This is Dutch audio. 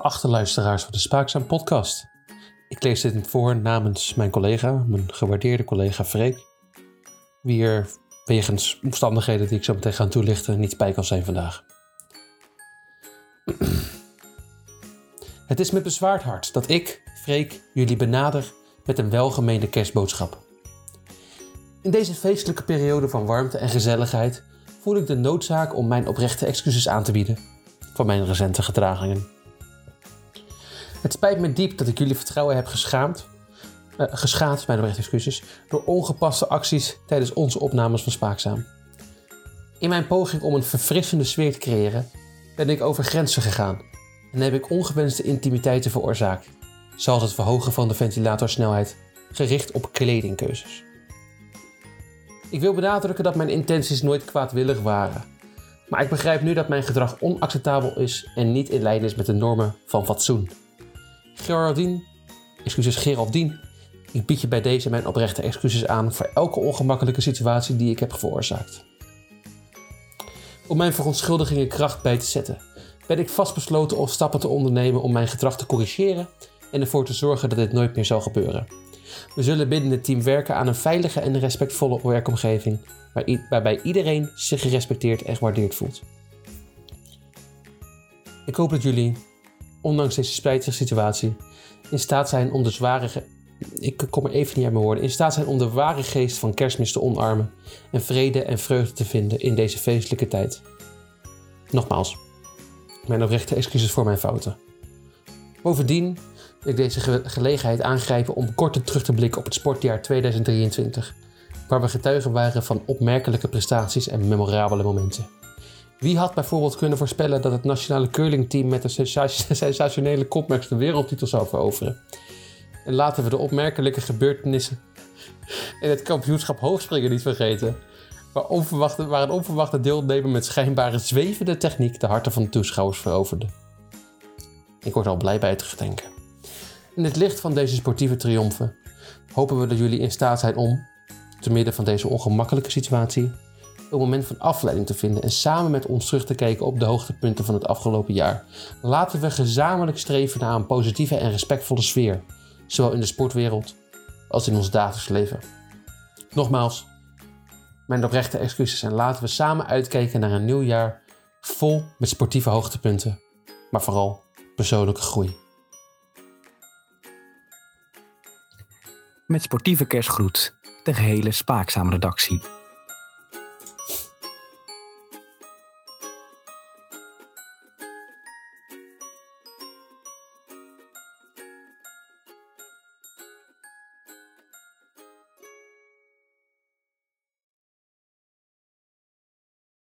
geachte luisteraars van de Spaakzaam podcast. Ik lees dit voor namens mijn collega, mijn gewaardeerde collega Freek, wie er wegens omstandigheden die ik zo meteen ga toelichten niet bij kan zijn vandaag. Het is met bezwaard hart dat ik, Freek, jullie benader met een welgemeende kerstboodschap. In deze feestelijke periode van warmte en gezelligheid voel ik de noodzaak om mijn oprechte excuses aan te bieden voor mijn recente gedragingen. Het spijt me diep dat ik jullie vertrouwen heb geschaamd, uh, geschaad, mijn oprechte excuses, door ongepaste acties tijdens onze opnames van Spaakzaam. In mijn poging om een verfrissende sfeer te creëren, ben ik over grenzen gegaan en heb ik ongewenste intimiteiten veroorzaakt, zoals het verhogen van de ventilatorsnelheid gericht op kledingkeuzes. Ik wil benadrukken dat mijn intenties nooit kwaadwillig waren. Maar ik begrijp nu dat mijn gedrag onacceptabel is en niet in lijn is met de normen van fatsoen. Geraldine, excuses Geraldine, ik bied je bij deze mijn oprechte excuses aan voor elke ongemakkelijke situatie die ik heb veroorzaakt. Om mijn verontschuldigingen kracht bij te zetten, ben ik vastbesloten om stappen te ondernemen om mijn gedrag te corrigeren en ervoor te zorgen dat dit nooit meer zal gebeuren. We zullen binnen het team werken aan een veilige en respectvolle werkomgeving, waarbij iedereen zich gerespecteerd en gewaardeerd voelt. Ik hoop dat jullie, ondanks deze spijtige situatie, in staat zijn om de zware. Ik kom er even niet uit mijn woorden. In staat zijn om de ware geest van kerstmis te omarmen en vrede en vreugde te vinden in deze feestelijke tijd. Nogmaals, mijn oprechte excuses voor mijn fouten. Bovendien ik deze gelegenheid aangrijpen om kort terug te blikken op het sportjaar 2023, waar we getuigen waren van opmerkelijke prestaties en memorabele momenten. Wie had bijvoorbeeld kunnen voorspellen dat het nationale curlingteam met een sensationele kopmerks de wereldtitel zou veroveren? En laten we de opmerkelijke gebeurtenissen in het kampioenschap hoogspringen niet vergeten, waar, een onverwachte deelnemer met schijnbare zwevende techniek de harten van de toeschouwers veroverde. Ik word al blij bij het terugdenken. In het licht van deze sportieve triomfen hopen we dat jullie in staat zijn om, te midden van deze ongemakkelijke situatie, een moment van afleiding te vinden en samen met ons terug te kijken op de hoogtepunten van het afgelopen jaar. Laten we gezamenlijk streven naar een positieve en respectvolle sfeer, zowel in de sportwereld als in ons dagelijks leven. Nogmaals, mijn oprechte excuses en laten we samen uitkijken naar een nieuw jaar vol met sportieve hoogtepunten, maar vooral persoonlijke groei. Met sportieve kerstgroet, de gehele Spaakzaam redactie.